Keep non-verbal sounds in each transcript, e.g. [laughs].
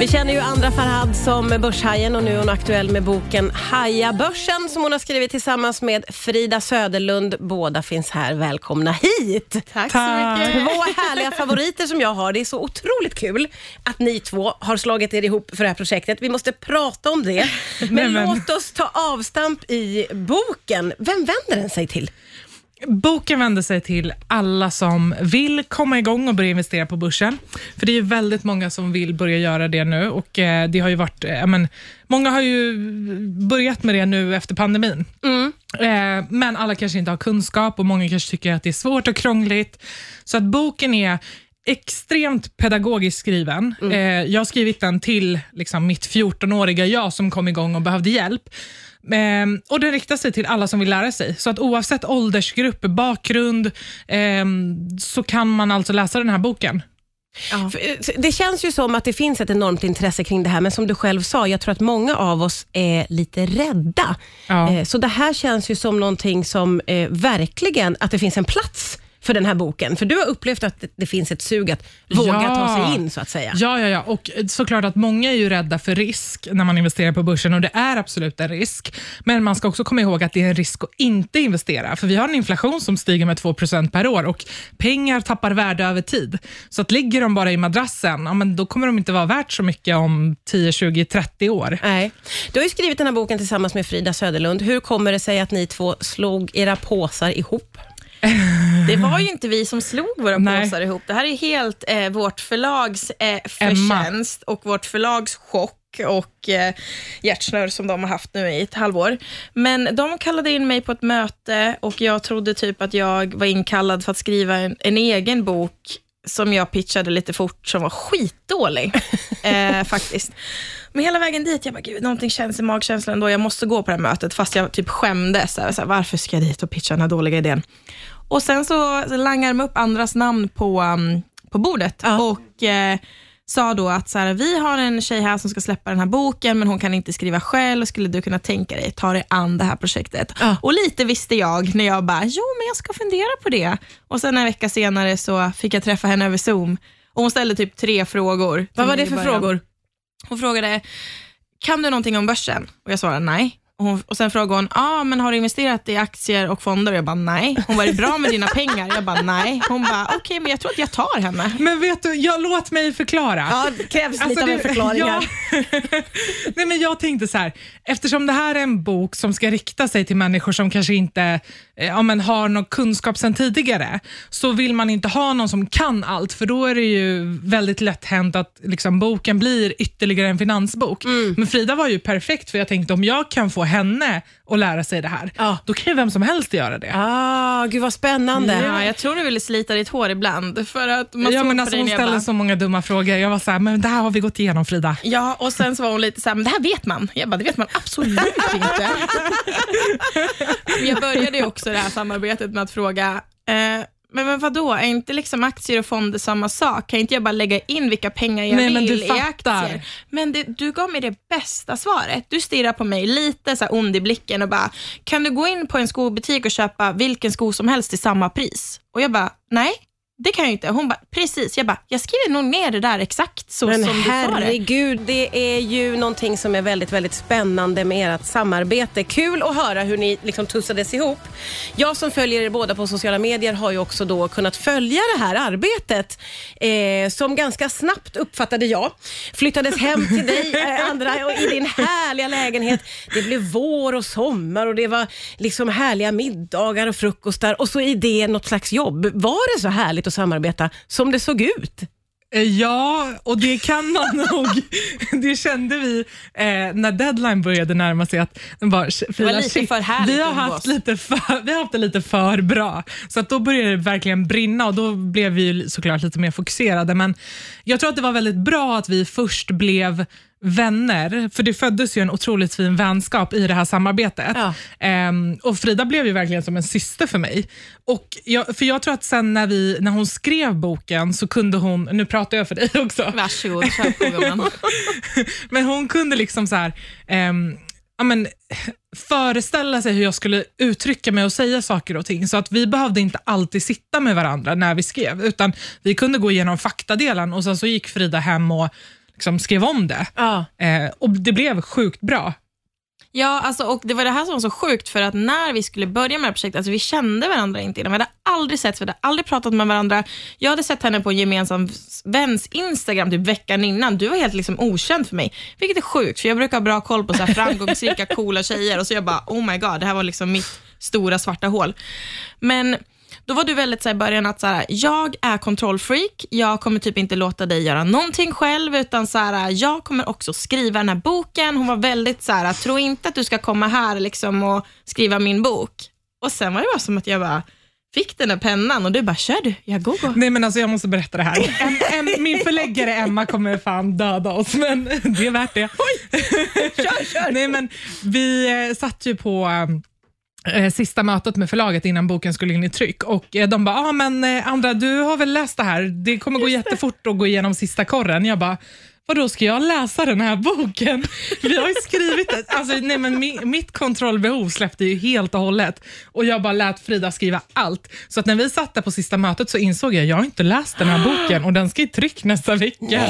Vi känner ju Andra Farhad som börshajen och nu är hon aktuell med boken Haja börsen som hon har skrivit tillsammans med Frida Söderlund. Båda finns här. Välkomna hit! Tack så mycket. Två härliga favoriter som jag har. Det är så otroligt kul att ni två har slagit er ihop för det här projektet. Vi måste prata om det. Men, Nej, men- låt oss ta avstamp i boken. Vem vänder den sig till? Boken vänder sig till alla som vill komma igång och börja investera på börsen. För det är ju väldigt många som vill börja göra det nu och eh, det har ju varit, eh, men, många har ju börjat med det nu efter pandemin. Eh, men alla kanske inte har kunskap och många kanske tycker att det är svårt och krångligt. Så att boken är extremt pedagogiskt skriven. Eh, jag har skrivit den till liksom, mitt 14-åriga jag som kom igång och behövde hjälp. Ehm, och Den riktar sig till alla som vill lära sig. Så att oavsett åldersgrupp, bakgrund, ehm, så kan man alltså läsa den här boken. För, eh, Det känns ju som att det finns ett enormt intresse kring det här, men som du själv sa, jag tror att många av oss är lite rädda. Ja. Eh, Så det här känns ju som någonting som eh, verkligen, att det finns en plats för den här boken. För du har upplevt att det- finns ett sug att våga Ja. ta sig in, så att säga. Ja, ja, ja. Och såklart att många är ju rädda för risk när man investerar på börsen och det är absolut en risk. Men man ska också komma ihåg att det är en risk att inte investera. För vi har en inflation som stiger med 2% per år och pengar tappar värde över tid. Så att ligger de bara i madrassen, ja, men då kommer de inte vara värt så mycket om 10, 20, 30 år. Nej. Du har ju skrivit den här boken tillsammans med Frida Söderlund. Hur kommer det sig att ni två slog era påsar ihop? [laughs] Det var ju inte vi som slog våra Nej. påsar ihop. Det här är helt eh, vårt förlags eh, Emma. förtjänst och vårt förlags chock och eh, hjärtsnurr som de har haft nu i ett halvår. Men de kallade in mig på ett möte och jag trodde typ att jag var inkallad för att skriva en, en egen bok som jag pitchade lite fort, som var skitdålig [laughs] eh, faktiskt. Men hela vägen dit, jag bara, gud, någonting känns i magkänslan ändå. Jag måste gå på det här mötet, fast jag typ skämdes. Varför ska jag dit och pitcha den här dåliga idén? Och sen så langar de upp andras namn på, um, på bordet Ja. och eh, sa då att så här, vi har en tjej här som ska släppa den här boken, men hon kan inte skriva själv. Skulle du kunna tänka dig ta dig an det här projektet? Ja. Och lite visste jag när jag bara, jo men jag ska fundera på det. Och sen en vecka senare så fick jag träffa henne över Zoom och hon ställde typ tre frågor. Vad var det för frågor? Hon frågade, kan du någonting om börsen? Och jag svarade nej. Och, hon, och Sen frågade hon, ah, men har du investerat i aktier och fonder? Och jag bara nej. Hon bara, är det bra med dina pengar? Jag bara nej. Hon bara, okej, men jag tror att jag tar henne. Men vet du, jag, låt mig förklara. Ja, det krävs lite Alltså, av en det- förklaring ja. här. [laughs] Nej, men jag tänkte så här, eftersom det här är en bok som ska rikta sig till människor som kanske inte ja, men har någon kunskap sedan tidigare, så vill man inte ha någon som kan allt, för då är det ju väldigt lätt hänt att liksom, boken blir ytterligare en finansbok. Mm. Men Frida var ju perfekt, för jag tänkte om jag kan få henne att lära sig det här, Ja. då kan ju vem som helst göra det. Ah, gud vad spännande. Ja, jag tror du ville slita ditt hår ibland. För att man Ja, men alltså, hon ställde bara, så många dumma frågor. Jag var så här, men det här har vi gått igenom Frida. Ja, och sen så var hon lite så här, men det här vet man. Jag bara, det vet man absolut inte. [laughs] Jag började ju också det här samarbetet med att fråga, eh, men, men vadå, är inte liksom aktier och fonder samma sak? Kan inte jag bara lägga in vilka pengar jag Nej, men vill du i fattar. aktier? Men det, du gav mig det bästa svaret. Du stirrar på mig lite så här ond i blicken och bara, kan du gå in på en skobutik och köpa vilken sko som helst till samma pris? Och jag bara, nej. Det kan jag inte. Hon bara, precis. Jag bara, jag skriver nog ner det där exakt så Men som du sa det. herregud, det är ju någonting som är väldigt, väldigt spännande med ert samarbete. Kul att höra hur ni liksom tussades ihop. Jag som följer er båda på sociala medier har ju också då kunnat följa det här arbetet eh, som ganska snabbt uppfattade jag flyttades hem till dig [laughs] eh, andra och i din härliga lägenhet. Det blev vår och sommar och det var liksom härliga middagar och frukostar och så är det något slags jobb. Var det så härligt att samarbeta som det såg ut? Eh, Ja, och det kan man [laughs] nog. Det kände vi eh, när deadline började närma sig. Att bara, Frida, lite shit, för härligt vi har, haft lite för, vi har haft det lite för bra. Så att då började det verkligen brinna och då blev vi ju såklart lite mer fokuserade. Men jag tror att det var väldigt bra att vi först blev vänner, för det föddes ju en otroligt fin vänskap i det här samarbetet. Ja. Ehm, och Frida blev ju verkligen som en syster för mig. Och jag, för jag tror att sen när, vi, när hon skrev boken så kunde hon, nu pratar jag för dig [laughs] också, Varsågod, kör på [laughs] men hon kunde liksom så här, ehm, ja, men, föreställa sig hur jag skulle uttrycka mig och säga saker och ting. Så att vi behövde inte alltid sitta med varandra när vi skrev, utan vi kunde gå igenom faktadelen och sen så gick Frida hem och liksom skrev om det. Ja. Eh, och Det blev sjukt bra. Ja, alltså, och det var det här som var så sjukt, för att när vi skulle börja med det här projektet, alltså, vi kände varandra inte innan. Vi hade aldrig sett, vi hade aldrig pratat med varandra. Jag hade sett henne på en gemensam väns Instagram typ veckan innan. Du var helt liksom okänd för mig, vilket är sjukt, för jag brukar ha bra koll på så här framgångsrika, [laughs] coola tjejer och så jag bara, oh my god, det här var liksom mitt stora svarta hål. Men då var du väldigt så här, i början att så här, jag är kontrollfreak, jag kommer typ inte låta dig göra någonting själv, utan så här, jag kommer också skriva den här boken. Hon var väldigt så här, tro inte att du ska komma här liksom och skriva min bok. Och sen var det bara som att jag bara fick den där pennan och du bara, kör du, jag går. Nej men alltså jag måste berätta det här. [laughs] Em, em, min förläggare Emma kommer fan döda oss, men [laughs] det är värt det. Kör, kör. [laughs] Nej men vi eh, satt ju på eh, sista mötet med förlaget innan boken skulle in i tryck och eh, de bara, ah, men eh, Andra du har väl läst det här? Det kommer gå jättefort att gå igenom sista korren. Jag bara, Vadå, ska jag läsa den här boken? [laughs] Vi har ju skrivit det. Alltså, nej, men mi, mitt kontrollbehov släppte ju helt och hållet och jag bara lät Frida skriva allt. Så att när vi satt där på sista mötet så insåg jag, jag har inte läst den här boken och den ska i tryck nästa vecka.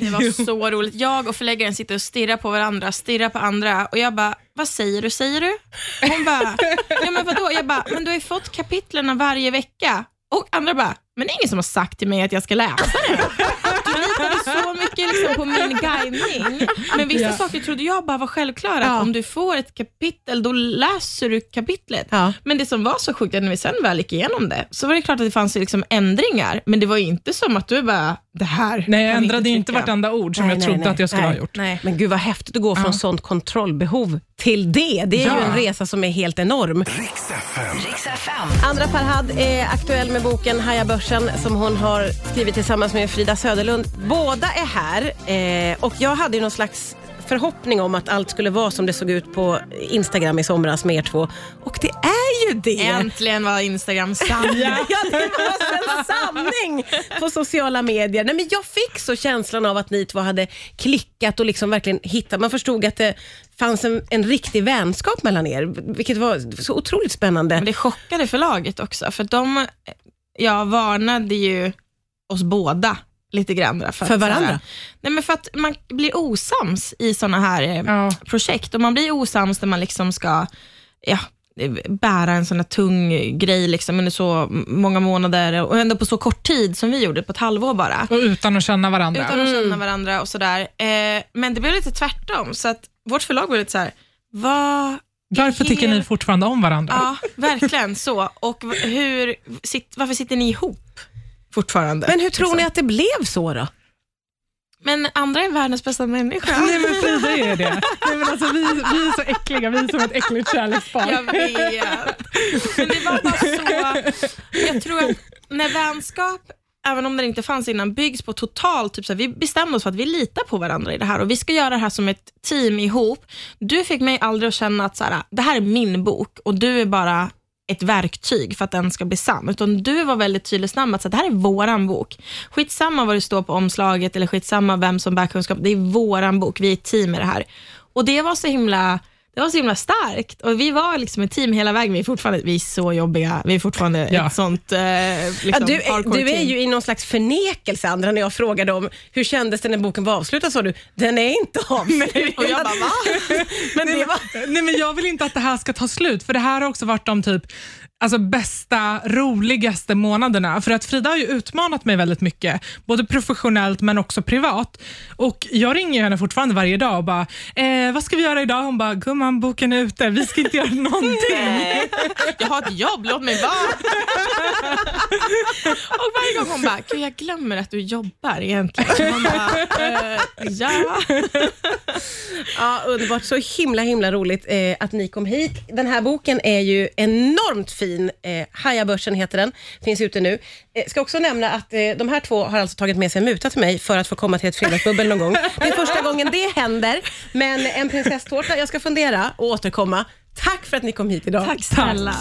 Det var [laughs] så roligt. Jag och förläggaren sitter och stirrar på varandra, stirrar på andra och jag bara, vad säger du, säger du? Hon bara, ja men vadå? Jag bara, men du har ju fått kapitlerna varje vecka. Och andra bara, men det är ingen som har sagt till mig att jag ska läsa det. Litade så mycket liksom på min guidning. Men vissa Ja. saker trodde jag bara var självklara. Ja. Att om du får ett kapitel, då läser du kapitlet. Ja. Men det som var så sjukt, är när vi sen väl gick igenom det, så var det klart att det fanns ju liksom ändringar. Men det var ju inte som att du bara, det här Nej, jag ändrade ju inte trycka. vartenda ord som Nej, jag nej, trodde nej. att jag skulle Nej. ha gjort. Nej. Men gud vad häftigt att gå från Ja. sånt kontrollbehov till det. Det är ju Ja. en resa som är helt enorm. Riks FM. Riks FM. Andra Farhad är aktuell med boken Haja börsen som hon har skrivit tillsammans med Frida Söderlund. Båda är här eh, och jag hade ju någon slags förhoppning om att allt skulle vara som det såg ut på Instagram i somras med er två. Och det är ju det! Äntligen var Instagram sann. [laughs] Ja, det var en sanning på sociala medier. Nej, men jag fick så känslan av att ni två hade klickat och liksom verkligen hittat. Man förstod att det fanns en, en riktig vänskap mellan er, vilket var så otroligt spännande. Men det chockade förlaget också, för de jag varnade ju oss båda lite grann. För, För varandra? här- nej men för att man blir osams i sådana här eh, Ja. projekt och man blir osams när man liksom ska ja, bära en sån här tung grej liksom under så många månader och ändå på så kort tid som vi gjorde, på ett halvår bara. Och utan att känna varandra. Utan att känna varandra och sådär. Eh, men det blev lite tvärtom, så att vårt förlag var lite så här, vad Varför tycker er- ni fortfarande om varandra? Ja, verkligen så. Och hur, varför sitter ni ihop fortfarande? Men hur tror ni att det blev så då? Men andra är världens bästa människa. [laughs] Nej men Frida är det. Nej, men alltså, vi, vi är så äckliga, vi är som ett äckligt kärlekspar. Jag vet. Men det var bara så. Jag tror att när vänskap, även om det inte fanns innan, byggs på totalt, typ så här, vi bestämde oss för att vi litar på varandra i det här och vi ska göra det här som ett team ihop. Du fick mig aldrig att känna att så här, det här är min bok och du är bara ett verktyg för att den ska bli sann, utan du var väldigt tydlig snabb med att säga, det här är våran bok. Skitsamma vad det står på omslaget eller skitsamma vem som bär kunskap, det är våran bok, vi är ett team i det här. Och det var så himla det var så himla starkt och vi var liksom ett team hela vägen. Vi är fortfarande vi är så jobbiga. Vi är fortfarande Ja. ett sånt eh, liksom, Ja, du, är, du är ju i någon slags förnekelse, Andra, när jag frågade om hur kändes det när boken var avslutad, sa du, den är inte avslutad. [laughs] Och jag bara, va? [laughs] Men det var... Nej, men jag vill inte att det här ska ta slut, för det här har också varit de typ alltså bästa, roligaste månaderna. För att Frida har ju utmanat mig väldigt mycket, både professionellt men också privat. Och Jag ringer henne fortfarande varje dag och bara, eh, vad ska vi göra idag? Hon bara, gumman boken är ute, vi ska inte göra [laughs] någonting. Nej, jag har ett jobb, låt mig vara. [laughs] och varje gång hon bara, Gud, jag glömmer att du jobbar egentligen. Man bara, eh, ja. [laughs] Ja, underbart. Så himla himla roligt eh, att ni kom hit. Den här boken är ju enormt fin. Eh, Hajabörsen heter den. Finns ute nu. Eh, ska också nämna att eh, de här två har alltså tagit med sig en muta till mig för att få komma till ett fredagsbubbel någon gång. Det är första gången det händer. Men en prinsesstårta, jag ska fundera och återkomma. Tack för att ni kom hit idag. Tack snälla.